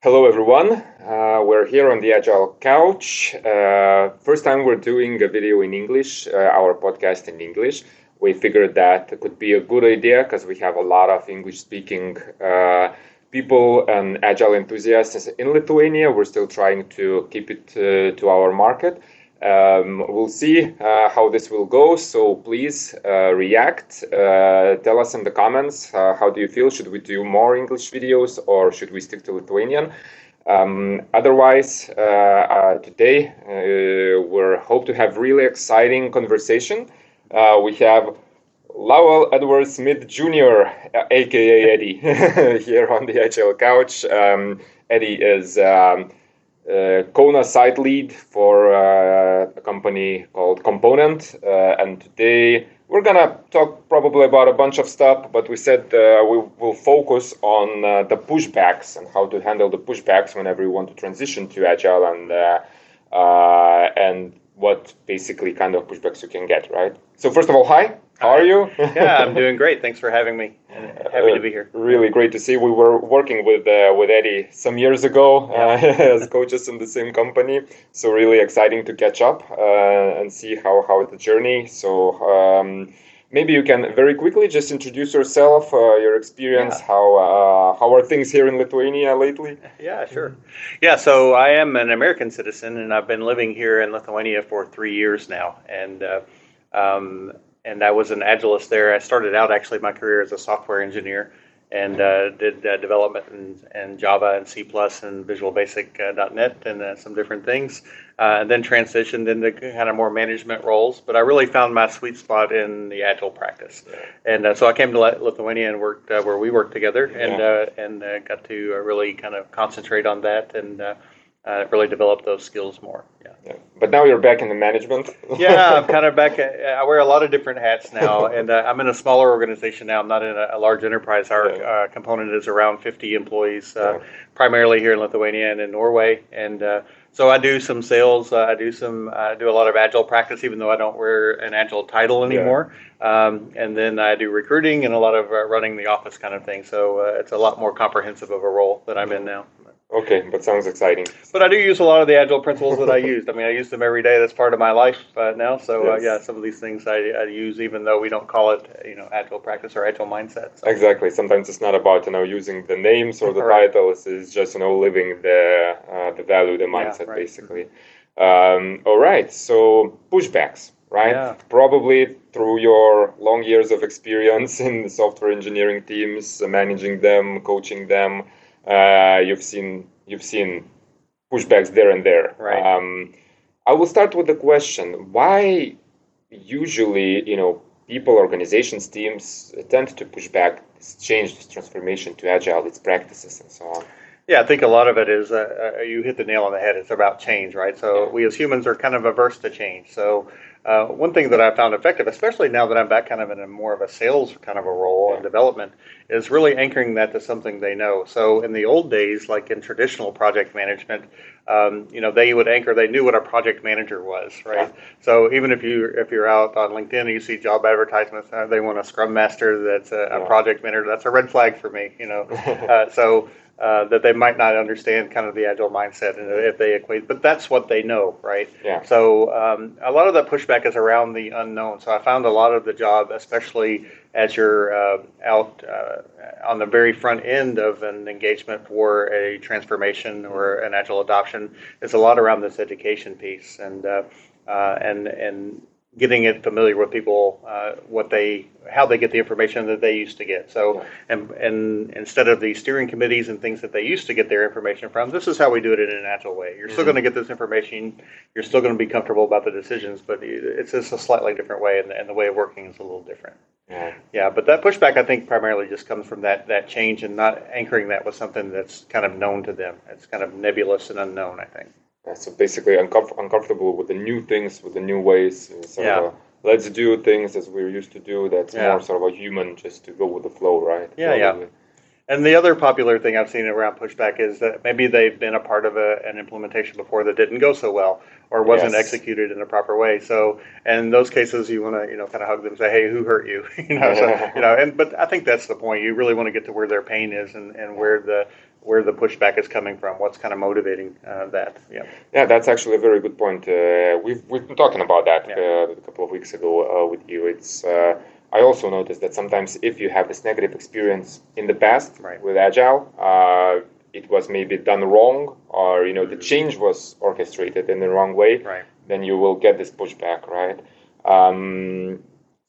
Hello, everyone. Uh, we're here on the Agile Couch. Uh, first time we're doing a video in English, uh, our podcast in English. We figured that it could be a good idea because we have a lot of English speaking uh, people and Agile enthusiasts in Lithuania. We're still trying to keep it uh, to our market. Um, we'll see uh, how this will go. So please uh, react. Uh, tell us in the comments uh, how do you feel? Should we do more English videos or should we stick to Lithuanian? Um, otherwise, uh, uh, today we hope to have really exciting conversation. we have Lowell Edward Smith Jr., aka Eddie, here on the Agile Couch. Um, Eddie is. Um, uh, Kona site lead for uh, a company called Component. Uh, and today we're gonna talk probably about a bunch of stuff, but we said uh, we will focus on uh, the pushbacks and how to handle the pushbacks whenever you want to transition to agile and uh, and what basically kind of pushbacks you can get, right? So first of all, hi. Are you? yeah, I'm doing great. Thanks for having me. Happy to be here. Uh, really great to see. We were working with uh, with Eddie some years ago uh, as coaches in the same company. So really exciting to catch up uh, and see how how the journey. So. Um, maybe you can very quickly just introduce yourself, uh, your experience, yeah. how uh, how are things here in Lithuania lately? Yeah, sure. Yeah, so I am an American citizen, and I've been living here in Lithuania for three years now, and uh, um, and I was an agilist there. I started out actually my career as a software engineer and uh, did uh, development in, in, Java and C and Visual Basic uh, .NET and uh, some different things. Uh, and then transitioned into kind of more management roles. But I really found my sweet spot in the agile practice. And uh, so I came to Lithuania and worked where we worked together and yeah. and got to really kind of concentrate on that and uh, really develop those skills more. Yeah. Yeah. But now you're back in the management. yeah, I'm kind of back. I wear a lot of different hats now, and uh, I'm in a smaller organization now. I'm not in a, a large enterprise. Our yeah. uh, component is around 50 employees, uh, yeah. primarily here in Lithuania and in Norway. And uh, so I do some sales. Uh, I do some. I do a lot of agile practice, even though I don't wear an agile title anymore. Um, and then I do recruiting and a lot of running the office kind of thing. So it's a lot more comprehensive of a role that I'm in now. Okay, but sounds exciting. But I do use a lot of the agile principles that I used. I mean, I use them every day. That's part of my life uh, now. So uh, yes. uh, yeah, some of these things I, I, use, even though we don't call it, you know, agile practice or agile mindset. So. Exactly. Sometimes it's not about you know using the names or the right. titles. It's just you know living the uh, the value, the mindset, yeah, right. basically. Um, all right. So pushbacks, right? Yeah. Probably through your long years of experience in the software engineering teams, managing them, coaching them uh, you've seen you've seen pushbacks there and there. Right. Um, I will start with the question: Why usually you know people, organizations, teams tend to push back this change, this transformation to agile, its practices, and so on? Yeah, I think a lot of it is uh, uh, you hit the nail on the head. It's about change, right? So yeah. we as humans are kind of averse to change. So uh, one thing that I found effective, especially now that I'm back kind of in a more of a sales kind of a role and development, is really anchoring that to something they know. So in the old days, like in traditional project management, um, you know, they would anchor. They knew what a project manager was, right? Yeah. So even if you if you're out on LinkedIn and you see job advertisements, uh, they want a Scrum Master that's a, a project manager. That's a red flag for me, you know. uh, so uh, that they might not understand kind of the agile mindset and if they equate, but that's what they know, right? Yeah. So um, a lot of that pushback is around the unknown. So I found a lot of the job, especially as you're uh, out uh, on the very front end of an engagement for a transformation or an agile adoption, is a lot around this education piece and uh, uh, and and getting it familiar with people, uh, what they, how they get the information that they used to get. So, and and instead of the steering committees and things that they used to get their information from, this is how we do it in a natural way. You're mm-hmm. still going to get this information. You're still going to be comfortable about the decisions, but it's just a slightly different way, and, and the way of working is a little different. Yeah. yeah, but that pushback I think primarily just comes from that that change and not anchoring that with something that's kind of known to them. It's kind of nebulous and unknown. I think. Yeah, so basically, uncomf- uncomfortable with the new things, with the new ways. So yeah. Uh, let's do things as we're used to do. That's yeah. more sort of a human, just to go with the flow, right? Yeah, Probably. yeah. And the other popular thing I've seen around pushback is that maybe they've been a part of a, an implementation before that didn't go so well or wasn't yes. executed in a proper way. So, in those cases, you want to you know kind of hug them, and say, "Hey, who hurt you?" you know, so, you know. And but I think that's the point. You really want to get to where their pain is and, and where the where the pushback is coming from, what's kind of motivating uh, that. Yeah. Yeah, that's actually a very good point. Uh, we've we've been talking about that yeah. uh, a couple of weeks ago uh, with you. It's uh, I also noticed that sometimes if you have this negative experience in the past right. with agile, uh, it was maybe done wrong, or you know the mm-hmm. change was orchestrated in the wrong way. Right. Then you will get this pushback, right? Um,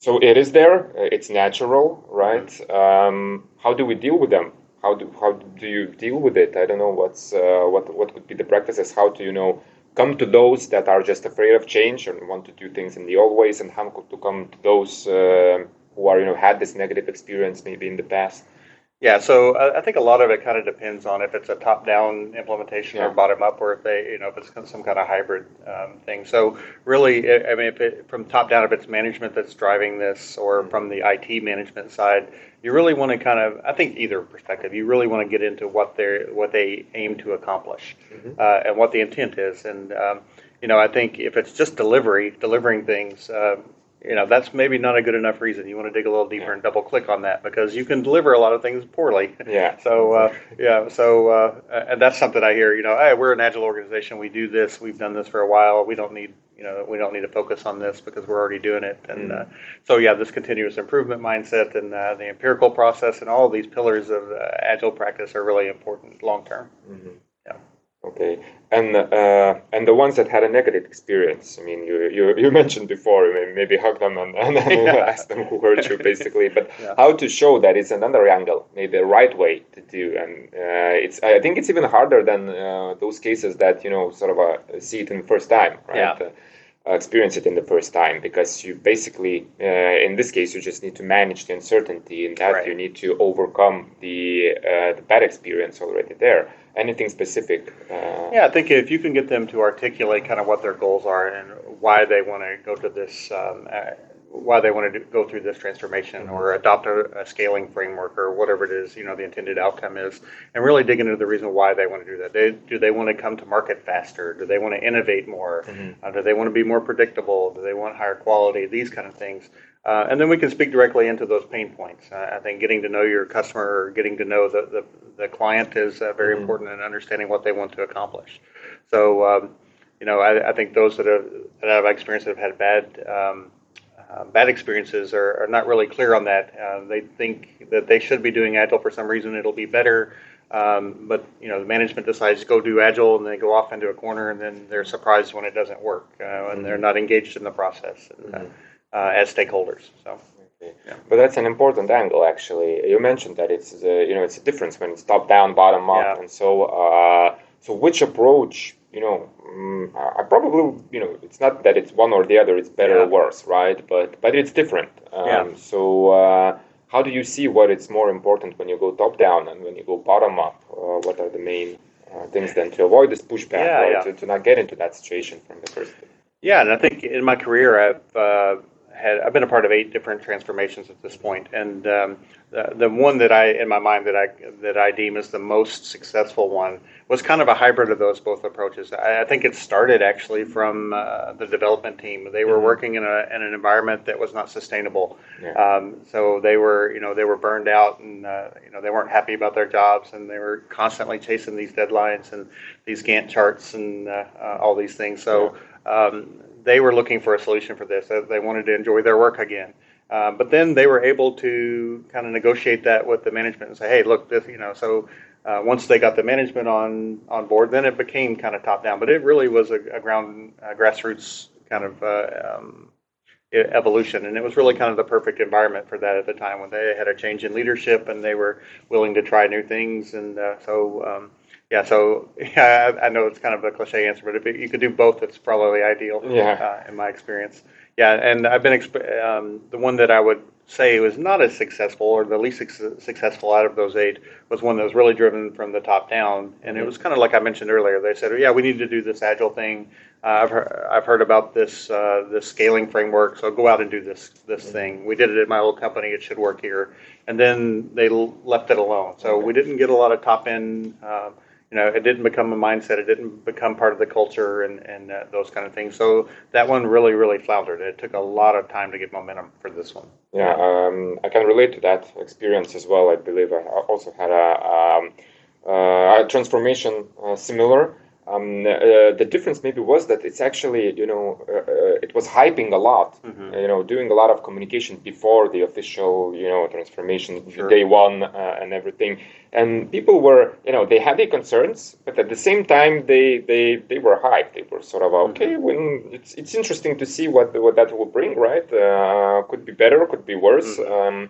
so it is there. It's natural, right? Mm-hmm. Um, how do we deal with them? How do how do you deal with it? I don't know what's uh, what what would be the practices. How to you know come to those that are just afraid of change and want to do things in the old ways, and how to come to those uh, who are you know had this negative experience maybe in the past. Yeah, so I think a lot of it kind of depends on if it's a top-down implementation yeah. or bottom-up, or if they, you know, if it's some kind of hybrid um, thing. So really, I mean, if it, from top-down, if it's management that's driving this, or mm-hmm. from the IT management side, you really want to kind of, I think, either perspective, you really want to get into what they what they aim to accomplish, mm-hmm. uh, and what the intent is. And um, you know, I think if it's just delivery, delivering things. Uh, you know that's maybe not a good enough reason. You want to dig a little deeper yeah. and double click on that because you can deliver a lot of things poorly. Yeah. so uh, yeah, so uh, and that's something I hear. You know, hey, we're an agile organization. We do this. We've done this for a while. We don't need you know we don't need to focus on this because we're already doing it. And mm. uh, so yeah, this continuous improvement mindset and uh, the empirical process and all these pillars of uh, agile practice are really important long term. Mm-hmm. Okay, and uh, and the ones that had a negative experience. I mean, you you, you mentioned before, maybe hug them and, and yeah. ask them who hurt you, basically. But yeah. how to show that it's another angle, maybe the right way to do, and uh, it's I think it's even harder than uh, those cases that you know sort of uh, see it in the first time, right? Yeah. Uh, experience it in the first time because you basically uh, in this case you just need to manage the uncertainty and that right. you need to overcome the uh, the bad experience already there anything specific? Uh, yeah, I think if you can get them to articulate kind of what their goals are and why they want to go to this, um, why they want to do, go through this transformation or adopt a, a, scaling framework or whatever it is, you know, the intended outcome is, and really dig into the reason why they want to do that. They, do they want to come to market faster? Do they want to innovate more? Mm-hmm. Uh, do they want to be more predictable? Do they want higher quality? These kind of things. Uh, and then we can speak directly into those pain points. Uh, I think getting to know your customer or getting to know the, the, the client is uh, very mm-hmm. important in understanding what they want to accomplish. So, um, you know, I, I, think those that have, that have experienced that have had bad um, uh, bad experiences are, are, not really clear on that. Uh, they think that they should be doing agile for some reason. It'll be better. Um, but you know, the management decides to go do agile, and they go off into a corner, and then they're surprised when it doesn't work, uh, and mm-hmm. they're not engaged in the process. And, mm-hmm uh, as stakeholders. So. Okay. Yeah. But that's an important angle, actually. You mentioned that it's uh, you know it's a difference when it's top down, bottom up, yeah. and so uh, so which approach you know um, I probably you know it's not that it's one or the other, it's better yeah. or worse, right? But but it's different. Um, yeah. So uh, how do you see what it's more important when you go top down and when you go bottom up? Uh, what are the main uh, things then to avoid this pushback yeah, or yeah. To, to not get into that situation from the first? Yeah, and I think in my career I've had I've been a part of eight different transformations at this point, and um, the, the one that I in my mind that I that I deem as the most successful one was kind of a hybrid of those both approaches. I, I think it started actually from uh, the development team. They were mm-hmm. working in, a, in an environment that was not sustainable, yeah. um, so they were you know they were burned out and uh, you know they weren't happy about their jobs and they were constantly chasing these deadlines and these Gantt charts and uh, uh all these things. So. Yeah. Um, they were looking for a solution for this. They wanted to enjoy their work again. Um, but then they were able to kind of negotiate that with the management and say, hey, look, this, you know, so uh, once they got the management on on board, then it became kind of top down. But it really was a, a ground a grassroots kind of uh, um, evolution, and it was really kind of the perfect environment for that at the time when they had a change in leadership and they were willing to try new things. And uh, so um, yeah, so yeah, I know it's kind of a cliche answer, but if you could do both, it's probably ideal. Yeah. Uh, in my experience. Yeah, and I've been exp- um, the one that I would say was not as successful or the least successful out of those eight was one that was really driven from the top down, and mm-hmm. it was kind of like I mentioned earlier. They said, "Yeah, we need to do this agile thing. Uh, I've heard, I've heard about this uh, this scaling framework, so go out and do this this mm-hmm. thing. We did it at my old company; it should work here." And then they l- left it alone. So okay. we didn't get a lot of top end. You know, it didn't become a mindset. It didn't become part of the culture and, and uh, those kind of things. So that one really, really floundered. It took a lot of time to get momentum for this one. Yeah, um, I can relate to that experience as well. I believe I also had a, um, uh, transformation uh, similar. Um, uh, the difference maybe was that it's actually, you know, uh, uh, it was hyping a lot, Mhm. you know, doing a lot of communication before the official, you know, transformation Sure. day one uh, and everything. And people were, you know, they had their concerns, but at the same time, they they, they were hyped. They were sort of okay. When it's it's interesting to see what what that will bring, right? Uh, could be better, could be worse. Um,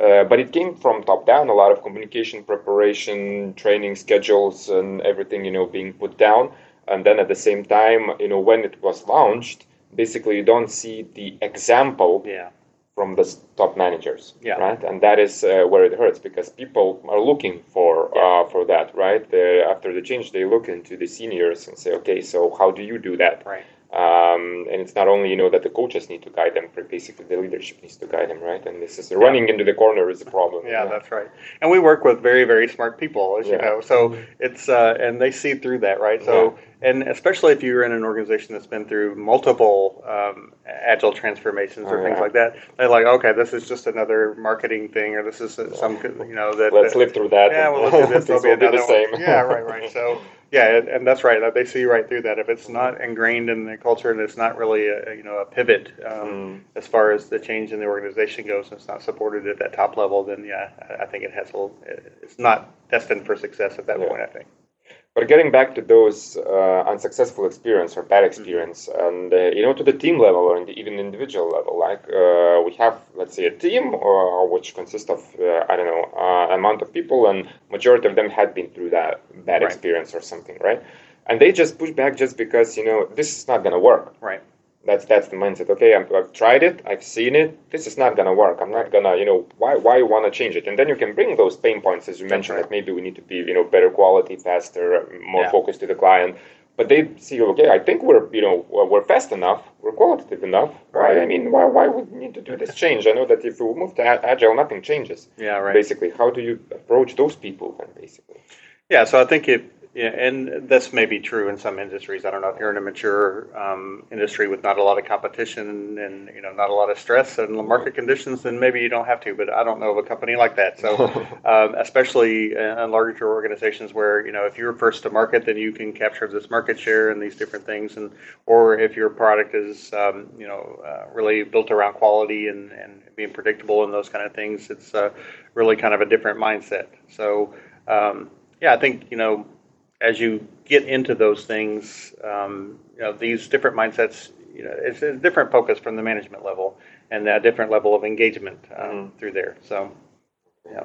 uh, but it came from top down, a lot of communication preparation, training schedules, and everything, you know, being put down. And then at the same time, you know, when it was launched, basically you don't see the example Yeah. from the top managers, Yeah. right? And that is uh, where it hurts because people are looking for Yeah. uh, for that, right? Uh, after the change, they look into the seniors and say, okay, so how do you do that? Right. Um, and it's not only you know that the coaches need to guide them, but basically the leadership needs to guide them, right? And this is running into the corner is a problem. Yeah, that's right. And we work with very, very smart people, as you know. So it's uh, and they see through that, right? So and especially if you're in an organization that's been through multiple um, agile transformations or Oh, things yeah. like that, they're like, okay, this is just another marketing thing, or this is some you know that. Let's that- live through that. Yeah, well, let's do this. There'll be will be the same. one. Yeah, right, right. So yeah, and, and that's right. They see right through that. If it's not ingrained in the culture and it's not really a you know a pivot um, Mm. as far as the change in the organization goes, and it's not supported at that top level, then yeah, I- I think it has a little, it's not destined for success at that Yeah. point. I think. But getting back to those uh, unsuccessful experience or Mm-hmm. bad experience, and uh, you know, to the team level or in the, even individual level, like uh, we have, let's say, a team uh, which consists of uh, I don't know uh, amount of people, and majority of them had been through that bad Right. experience or something, right? And they just push back just because you know this is not gonna work. Right. That's that's the mindset. Okay, I'm, I've tried it. I've seen it. This is not gonna work. I'm not gonna, you know, why why you want to change it? And then you can bring those pain points, as you mentioned, right. that maybe we need to be, you know, better quality, faster, more Yeah. focused to the client. But they see, okay, I think we're, you know, we're we're fast enough, we're qualitative enough. Why? I mean, why why would we need to do this change? I know that if we move to agile, nothing changes. Yeah. Right. Basically, how do you approach those people then? Basically, Yeah, so I think it, yeah, and this may be true in some industries. I don't know if you're in a mature um, industry with not a lot of competition and you know not a lot of stress and the market conditions, then maybe you don't have to. But I don't know of a company like that. So, um, especially in larger organizations where you know if you're first to market, then you can capture this market share and these different things, and or if your product is um, you know uh, really built around quality and and being predictable and those kind of things, it's uh, really kind of a different mindset. So. Um, yeah, I think you know, as you get into those things, um, you know, these different mindsets, you know, it's a different focus from the management level and a different level of engagement um, through there. So, yeah,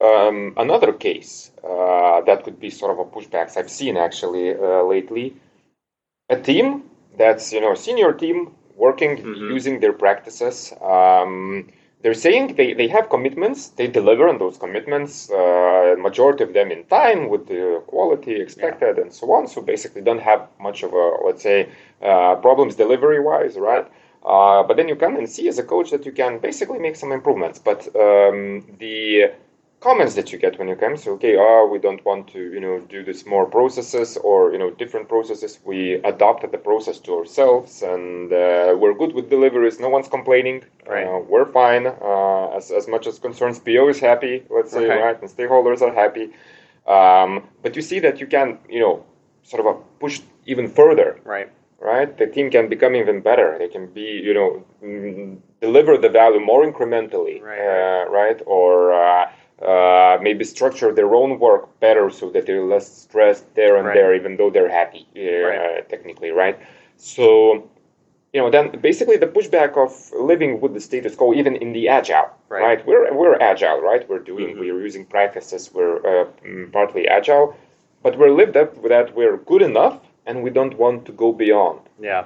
Um, another case uh, that could be sort of a pushbacks I've seen actually uh, lately. A team that's you know a senior team working Mhm. using their practices. Um, they're saying they, they have commitments. They deliver on those commitments. Uh, majority of them in time with the quality expected and so on. So basically, don't have much of a let's say uh, problems delivery wise, right? Uh, but then you come and see as a coach that you can basically make some improvements. But um, the comments that you get when you come so okay oh we don't want to you know do this more processes or you know different processes we adopted the process to ourselves and uh, we're good with deliveries no one's complaining Right. uh, we're fine uh, as, as much as concerns po is happy let's say Okay. right and stakeholders are happy um, but you see that you can you know sort of a push even further right, right? The team can become even better. They can be, you know, mm, deliver the value more incrementally, Right, uh, right? Or uh, maybe structure their own work better so that they're less stressed there and Right. there, even though they're happy, uh, Right. technically, right? So, you know, then basically the pushback of living with the status quo, even in the agile, Right. right? We're we're agile, right? We're doing, Mhm. we're using practices, we're uh, mm, partly agile, but we're lived up with that. We're good enough, and we don't want to go beyond yeah.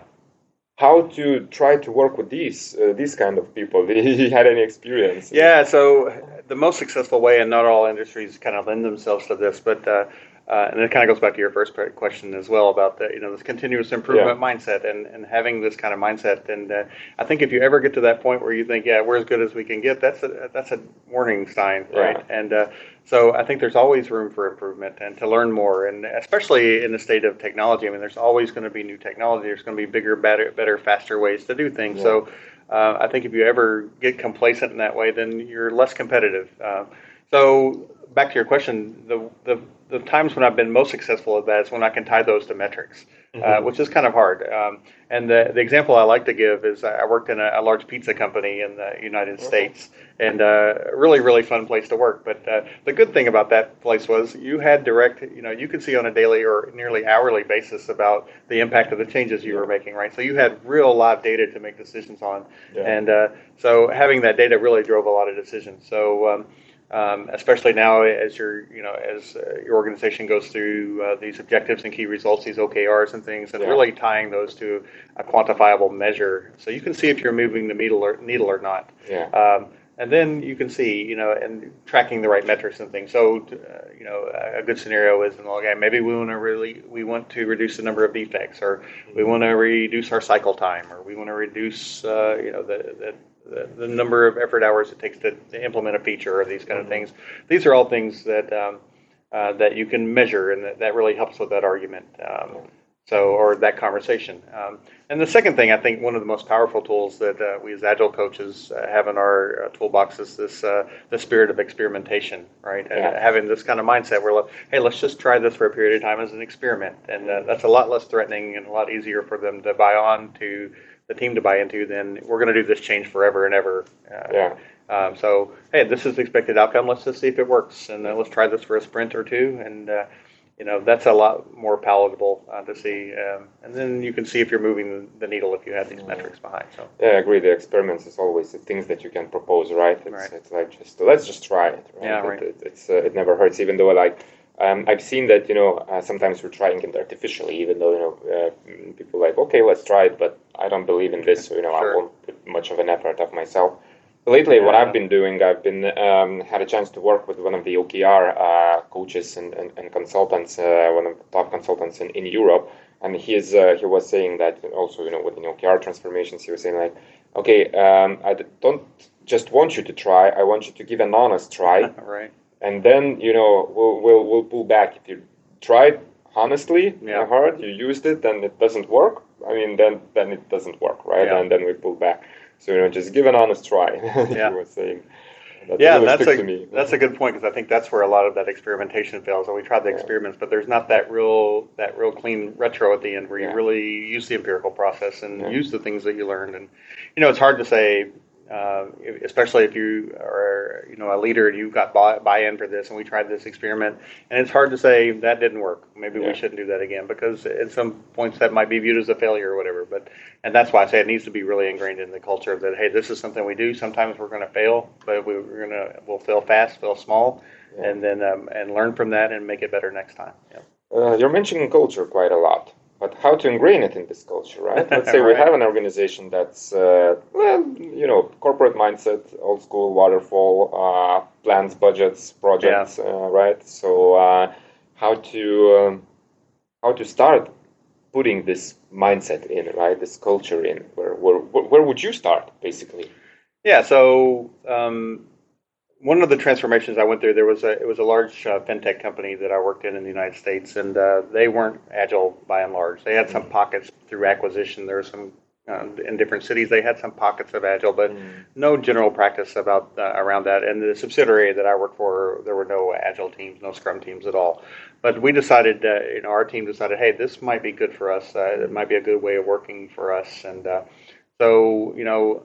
How to try to work with these uh, these kind of people. Did he had any experience? Yeah, so the most successful way, and not all industries kind of lend themselves to this, but uh, uh, and it kind of goes back to your first question as well about the you know this continuous improvement mindset and, and having this kind of mindset. And uh, I think if you ever get to that point where you think, yeah, we're as good as we can get, that's a that's a warning sign, right? And uh, so I think there's always room for improvement and to learn more, and especially in the state of technology. I mean, there's always going to be new technology. There's going to be bigger, better, better, faster ways to do things. Yeah. So uh, I think if you ever get complacent in that way, then you're less competitive. Uh, so back to your question, the, the the times when I've been most successful at that is when I can tie those to metrics, uh, mm-hmm. uh, which is kind of hard. Um, and the, the example I like to give is I worked in a, a large pizza company in the United mm-hmm. States, and uh, really, really fun place to work. But uh, the good thing about that place was you had direct, you know, you could see on a daily or nearly hourly basis about the impact of the changes you were making, right? So you had real live data to make decisions on. Yeah. And uh, so having that data really drove a lot of decisions. So, um, um, especially now as your you know as uh, your organization goes through uh, these objectives and key results, these OKRs and things, and yeah. really tying those to a quantifiable measure, so you can see if you're moving the needle or needle or not. Yeah. Um, and then you can see, you know, and tracking the right metrics and things. So, uh, you know, a good scenario is, okay, maybe we want to really, we want to reduce the number of defects, or we want to reduce our cycle time, or we want to reduce, uh, you know, the, the the, the, number of effort hours it takes to, to, implement a feature or these kind of things. These are all things that um, uh, that you can measure, and that, that really helps with that argument. Um, so, or that conversation. Um, and the second thing, I think one of the most powerful tools that uh, we as agile coaches uh, have in our uh, toolbox is this uh, the spirit of experimentation, right? Yeah. having this kind of mindset where, hey, let's just try this for a period of time as an experiment, and uh, that's a lot less threatening and a lot easier for them to buy on to the team to buy into, then we're going to do this change forever and ever. Uh, yeah. Um, so, hey, this is the expected outcome. Let's just see if it works, and uh, let's try this for a sprint or two, and uh, you know that's a lot more palatable uh, to see. Um, and then you can see if you're moving the needle if you have these metrics behind. So. Yeah, I agree. The experiments is always the things that you can propose, right? It's, right. it's like just let's just try it. Right? Yeah, right. It, it's uh, it never hurts, even though I like um, I've seen that you know uh, sometimes we're trying it artificially, even though you know uh, people like okay, let's try it, but I don't believe in this, so you know sure. I won't put much of an effort of myself. lately, yeah. what I've been doing, I've been um, had a chance to work with one of the OKR uh, coaches and, and, and consultants, uh, one of the top consultants in, in Europe, and he's uh, he was saying that also you know with within OKR transformations, he was saying like, okay, um, I don't just want you to try, I want you to give an honest try. right and then you know we'll we'll, we'll pull back if you tried honestly yeah. hard you used it and it doesn't work i mean then then it doesn't work right yeah. and then we pull back so you know just give an honest try yeah. you were saying that's yeah, that's a that's a good point because I think that's where a lot of that experimentation fails. And we tried the yeah. experiments, but there's not that real that real clean retro at the end where you really use the empirical process and use the things that you learned. And you know, it's hard to say uh, especially if you are you know a leader and you've got buy, in for this and we tried this experiment and it's hard to say that didn't work maybe yeah. we shouldn't do that again because at some points that might be viewed as a failure or whatever but and that's why i say it needs to be really ingrained in the culture that hey this is something we do sometimes we're going to fail but we, are going to we'll fail fast fail small yeah. and then um, and learn from that and make it better next time yeah. uh, you're mentioning culture quite a lot but how to ingrain it in this culture, right? Let's say right. we have an organization that's, uh, well, you know, corporate mindset, old school waterfall, uh, plans, budgets, projects, yeah. uh, right? So uh, how to um, how to start putting this mindset in, right? This culture in. Where where where would you start, basically? Yeah. So. Um, one of the transformations I went through, there was a it was a large uh, fintech company that I worked in in the United States, and uh, they weren't agile by and large. They had some mm. pockets through acquisition. There were some uh, in different cities. They had some pockets of agile, but mm. no general practice about uh, around that. And the subsidiary that I worked for, there were no agile teams, no Scrum teams at all. But we decided, uh, you know, our team decided, hey, this might be good for us. Uh, it might be a good way of working for us, and so you know,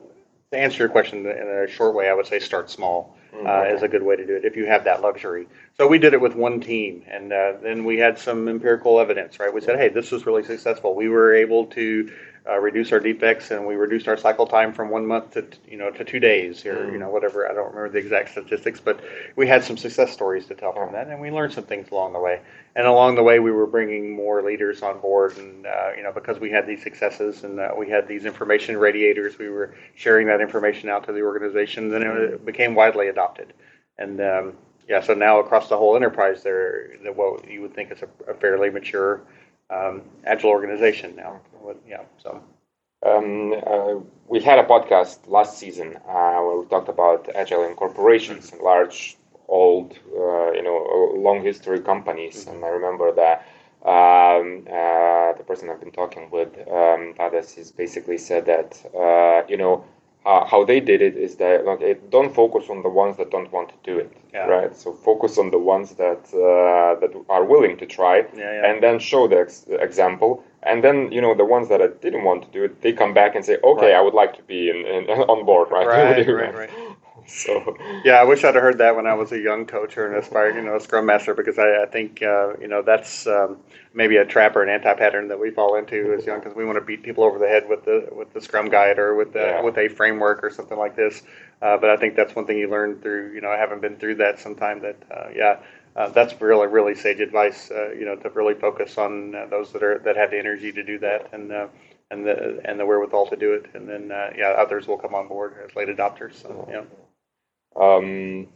to answer your question in a short way, I would say start small mm, uh, is a good way to do it if you have that luxury. So we did it with one team, and uh, then we had some empirical evidence. Right, we said, "Hey, this was really successful. We were able to uh, reduce our defects, and we reduced our cycle time from one month to you know to two days, or mm. you know whatever. I don't remember the exact statistics, but we had some success stories to tell from that, and we learned some things along the way. And along the way, we were bringing more leaders on board, and uh, you know because we had these successes and uh, we had these information radiators, we were sharing that information out to the organizations, and it became widely adopted. And um, yeah, so now across the whole enterprise, there what you would think is a, a fairly mature um, agile organization now. Yeah, so. Um, uh, we had a podcast last season uh, where we talked about agile in corporations and large, old, uh, you know, long history companies. Mm-hmm. And I remember that um, uh, the person I've been talking with, um, is basically said that uh, you know how they did it is that like don't focus on the ones that don't want to do it, Yeah. right? So focus on the ones that uh, that are willing to try, Yeah, yeah. and then show the ex- example. And then you know the ones that I didn't want to do it, they come back and say, "Okay, Right. I would like to be in, in, on board." Right? Right, right, right. So Yeah, I wish I'd have heard that when I was a young coach or an aspiring, you know, scrum master, because I, I think, uh, you know, that's um, maybe a trap or an anti-pattern that we fall into as young, because we want to beat people over the head with the with the scrum guide or with the, Yeah. with a framework or something like this. Uh, but I think that's one thing you learn through, you know, having been through that sometime. That uh, yeah, uh, that's really really sage advice. Uh, you know, to really focus on uh, those that are that have the energy to do that and. Uh, and the and the wherewithal to do it, and then uh, yeah, others will come on board as late adopters. So yeah. Um,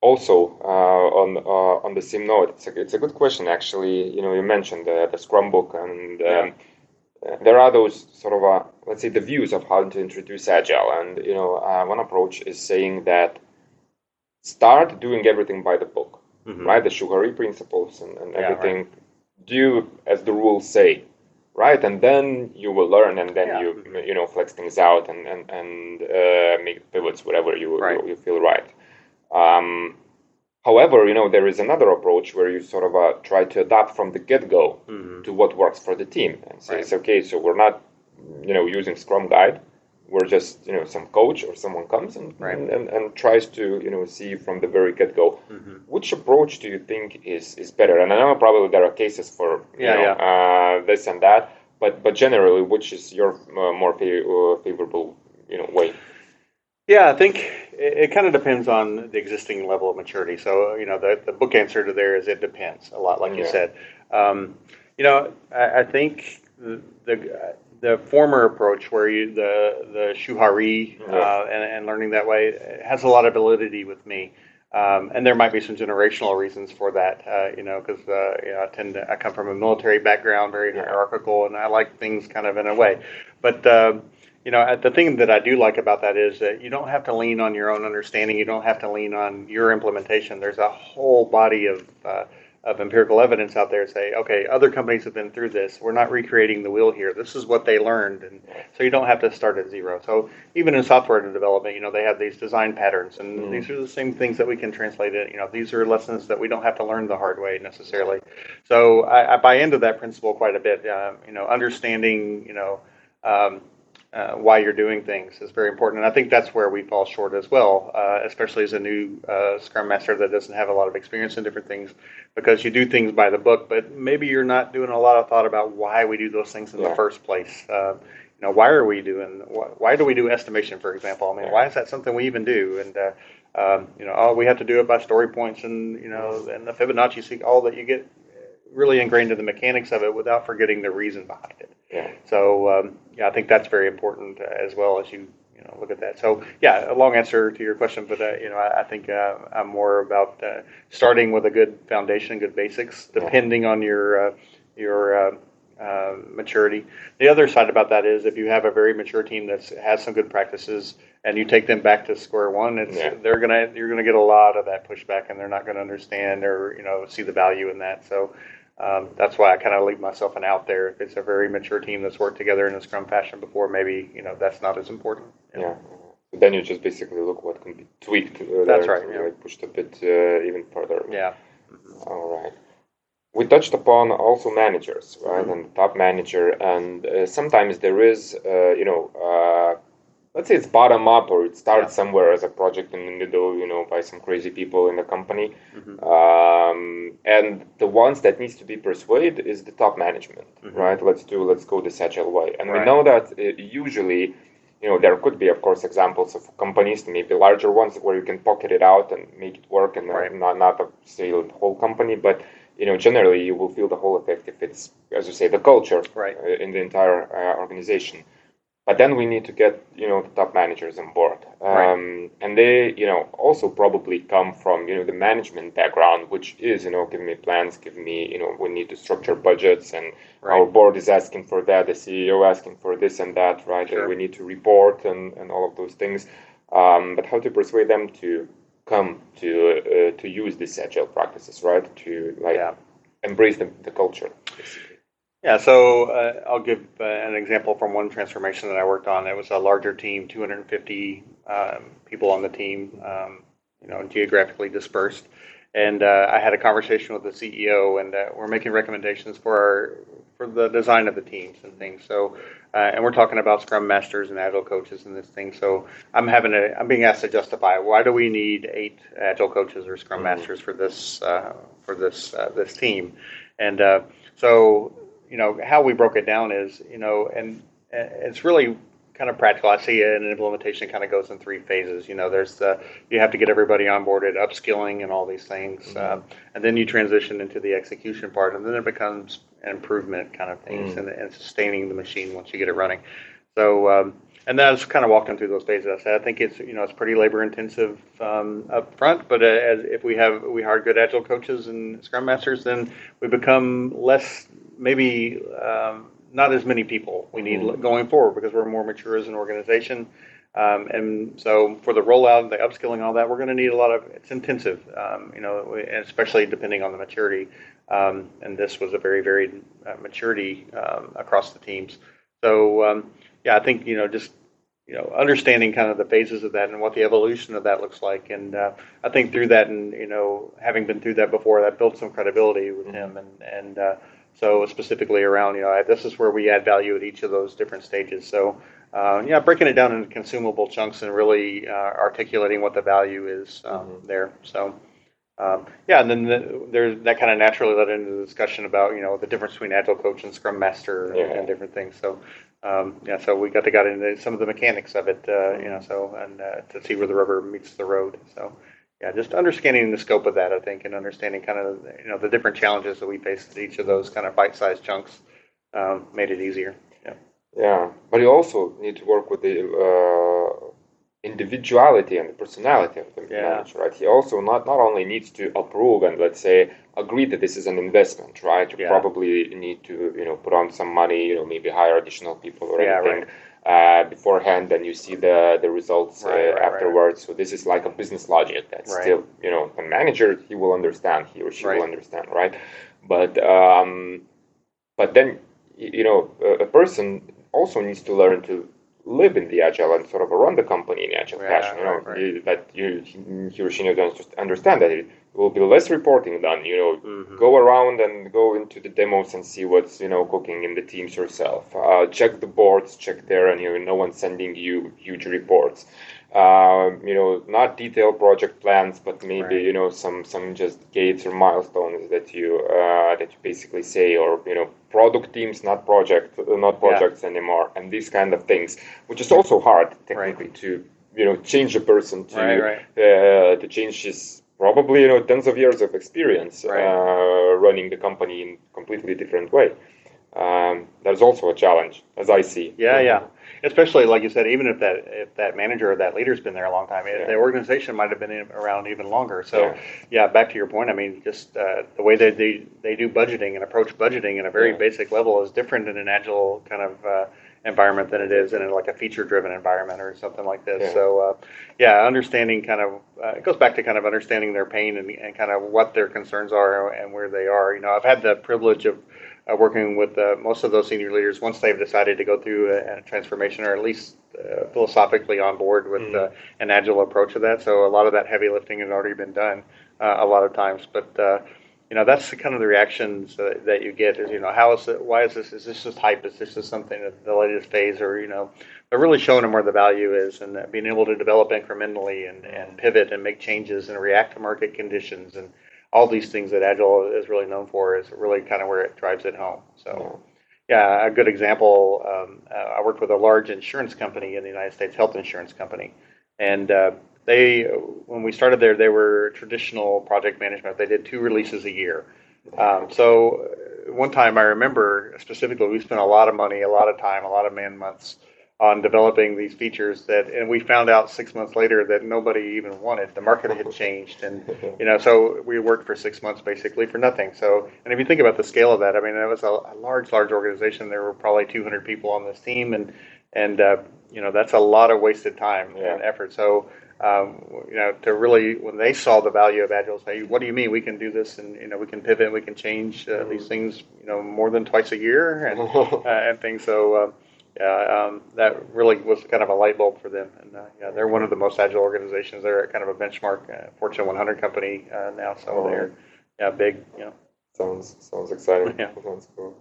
also, uh, on uh, on the same note, it's a, it's a good question actually. You know, you mentioned the, the Scrum book, and um, uh, there are those sort of uh, let's say the views of how to introduce Agile, and you know, uh, one approach is saying that start doing everything by the book, Right? The Shuhari principles and, and Yeah, everything. Do as the rules say, right? And then you will learn, and then Yeah. you you know flex things out and and and uh, make pivots wherever you Right. you, you feel right. Um, however, you know there is another approach where you sort of uh, try to adapt from the get go Mhm. to what works for the team, and say Right. it's okay. So we're not you know using Scrum Guide. We're just you know some coach or someone comes and Right. and, and, and tries to you know see from the very get go Mhm. which approach do you think is, is better? And I know probably there are cases for you Yeah, know, Uh, this and that, but but generally, which is your uh, more fa- uh, favorable you know way? Yeah, I think it, it kind of depends on the existing level of maturity. So, you know, the, the book answer to there is it depends a lot, like you said. Um, you know, I, I think the, the the former approach where you the the shuhari uh, and, and learning that way has a lot of validity with me. Um, and there might be some generational reasons for that, uh, you know, because uh, you know, I tend to I come from a military background, very Yeah. hierarchical, and I like things kind of in a way. But um, you know, uh, the thing that I do like about that is that you don't have to lean on your own understanding. You don't have to lean on your implementation. There's a whole body of uh, of empirical evidence out there say, okay, other companies have been through this. We're not recreating the wheel here. This is what they learned, and so you don't have to start at zero. So even in software development, you know, they have these design patterns, and Mhm. these are the same things that we can translate it. You know, these are lessons that we don't have to learn the hard way necessarily. So I, I buy into that principle quite a bit. Uh, you know, understanding, you know. Um, uh, why you're doing things is very important. And I think that's where we fall short as well, uh, especially as a new uh, Scrum Master that doesn't have a lot of experience in different things, because you do things by the book, but maybe you're not doing a lot of thought about why we do those things in Yeah. the first place. Uh, you know, why are we doing? Why, why do we do estimation, for example? I mean, Yeah. why is that something we even do? And uh, um, you know, oh, we have to do it by story points, and you know, and the Fibonacci seek all that you get really ingrained in the mechanics of it without forgetting the reason behind it. Yeah. So um, yeah, I think that's very important uh, as well as you you know look at that. So yeah, a long answer to your question, but uh, you know I, I think uh, I'm more about uh, starting with a good foundation, good basics, depending on your uh, your uh, uh, maturity. The other side about that is if you have a very mature team that has some good practices and you take them back to square one, it's Yeah. they're gonna you're gonna get a lot of that pushback and they're not gonna understand or you know see the value in that. So. Um, that's why I kind of leave myself an out there. If it's a very mature team that's worked together in a Scrum fashion before, maybe you know that's not as important. Yeah. So then you just basically look what can be tweaked. Uh, That's right, to, yeah. Like pushed a bit uh, even further. Yeah. All right. We touched upon also managers, right, Mhm. and top manager, and uh, sometimes there is, uh, you know, uh, let's say it's bottom up or it starts Yeah. somewhere as a project in the middle, you know, by some crazy people in the company, Mhm. um, and the ones that needs to be persuaded is the top management, Mhm. right? Let's do, let's go this agile way, and we know that uh, usually. You know, there could be, of course, examples of companies, maybe larger ones, where you can pocket it out and make it work, and Right. not not a, say the whole company, but you know, generally you will feel the whole effect if it's, as you say, the culture Right. uh, in the entire uh, organization. But then we need to get, you know, the top managers on board. Right. Um, and they, you know, also probably come from, you know, the management background, which is, you know, give me plans, give me, you know, we need to structure budgets and our board is asking for that, the CEO asking for this and that, right? Sure. And we need to report and, and all of those things. Um, but how to persuade them to come to uh, to use these agile practices, right? To like Yeah. embrace the, the culture. Basically. Yeah, so uh, I'll give uh, an example from one transformation that I worked on. It was a larger team, 250 um, people on the team, um, you know, geographically dispersed. And uh, I had a conversation with the CEO, and uh, we're making recommendations for our for the design of the teams and things. So, uh, and we're talking about Scrum masters and Agile coaches and this thing. So, I'm having a I'm being asked to justify why do we need eight Agile coaches or Scrum mm-hmm. masters for this uh, for this this team, and so you know, how we broke it down is, you know, and it's really kind of practical. I see an implementation kind of goes in three phases. You know, there's the you have to get everybody onboarded, upskilling, and all these things, mm-hmm. uh, and then you transition into the execution part, and then it becomes an improvement kind of things mm-hmm. and, and, sustaining the machine once you get it running. So, um, and that's kind of walking through those phases. I, said, I think it's you know it's pretty labor intensive um, up front, but as, if we have we hire good agile coaches and scrum masters, then we become less maybe um, not as many people we need mm-hmm. going forward because we're more mature as an organization. Um, and so for the rollout, the upskilling, all that, we're going to need a lot of. It's intensive, um, you know, especially depending on the maturity. Um, and this was a very, very uh, maturity um, across the teams. So um, yeah, I think you know just you know understanding kind of the phases of that and what the evolution of that looks like. And uh, I think through that, and you know, having been through that before, that built some credibility with mm-hmm. him and and. Uh, so specifically around, you know, this is where we add value at each of those different stages. So, uh, yeah, breaking it down into consumable chunks and really uh, articulating what the value is um, mm-hmm. there. So, um, yeah, and then the, there's that kind of naturally led into the discussion about you know the difference between agile coach and scrum master yeah. and, different things. So, um, yeah, so we got to get into some of the mechanics of it, uh, you know, so and uh, to see where the rubber meets the road. So yeah, just understanding the scope of that, I think, and understanding kind of you know the different challenges that we face each of those kind of bite-sized chunks um, made it easier. Yeah. Yeah, but you also need to work with the uh, individuality and the personality of the yeah. manager, right? He also not not only needs to approve and let's say agree that this is an investment, right? You yeah. probably need to you know put on some money, you know maybe hire additional people or yeah, anything. Right uh, beforehand and you see the the results uh, right, right, afterwards. Right. So this is like a business logic that still you know a manager he will understand he or she will understand right, but um, but then you know a person also needs to learn to live in the agile and sort of run the company in agile yeah, fashion. You know you, that you he or she understand that it, will be less reporting done. You know, mm-hmm. go around and go into the demos and see what's you know cooking in the teams yourself. Uh, check the boards, check there, and you know, no one's sending you huge reports. Uh, you know, not detailed project plans, but maybe right. you know some some just gates or milestones that you uh, that you basically say, or you know, product teams, not project, not projects yeah. anymore, and these kind of things, which is also hard technically right. to you know change a person to right, uh, to change his probably you know tens of years of experience uh, running the company in completely different way. Um, that's also a challenge, as I see. Yeah, yeah. Especially like you said, even if that if that manager or that leader's been there a long time, yeah. the organization might have been in, around even longer. So, yeah. yeah. back to your point. I mean, just uh, the way that they they do budgeting and approach budgeting in a very yeah. basic level is different in an agile kind of uh, environment than it is in like a feature driven environment or something like this. Yeah. So, uh, yeah, understanding kind of uh, it goes back to kind of understanding their pain and, and kind of what their concerns are and where they are. You know, I've had the privilege of uh, working with uh, most of those senior leaders once they've decided to go through a, a transformation or at least uh, philosophically on board with mm-hmm. an agile approach to that. So, a lot of that heavy lifting has already been done a lot of times, but you know that's the kind of the reactions that, that you get is you know how is it why is this is this just hype is this just something that the latest phase or you know but really showing them where the value is and being able to develop incrementally and, and pivot and make changes and react to market conditions and all these things that agile is really known for is really kind of where it drives it home so yeah a good example um, uh, i worked with a large insurance company in the united states health insurance company and uh, they when we started there, they were traditional project management. They did two releases a year. Um, so one time I remember specifically, we spent a lot of money, a lot of time, a lot of man months on developing these features that, and we found out six months later that nobody even wanted. The market had changed, and you know, so we worked for six months basically for nothing. So, and if you think about the scale of that, I mean, it was a, a large, large organization. There were probably 200 people on this team, and and uh, you know, that's a lot of wasted time yeah. and effort. So um, you know, to really when they saw the value of agile, say, what do you mean we can do this and you know we can pivot, and we can change uh, these things, you know, more than twice a year and uh, and things. So. Yeah, um, that really was kind of a light bulb for them, and uh, yeah, they're one of the most agile organizations. They're kind of a benchmark uh, Fortune 100 company uh, now, so Oh. they're yeah big, you know. Sounds sounds exciting. Yeah. Sounds cool.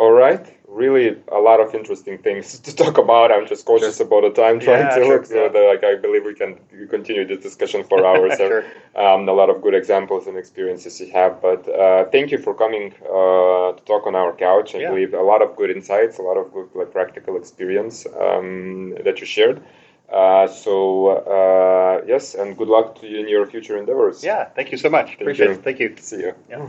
All right, really a lot of interesting things to talk about. I'm just cautious about the time, trying Yeah, to sure, look. So yeah. that, like I believe we can continue this discussion for hours. and, sure. um, a lot of good examples and experiences you have. But uh, thank you for coming uh, to talk on our couch. I Yeah. believe a lot of good insights, a lot of good like practical experience um, that you shared. Uh, so uh, yes, and good luck to you in your future endeavors. Yeah, thank you so much. Thank Appreciate you. it. Thank you. See you. Yeah.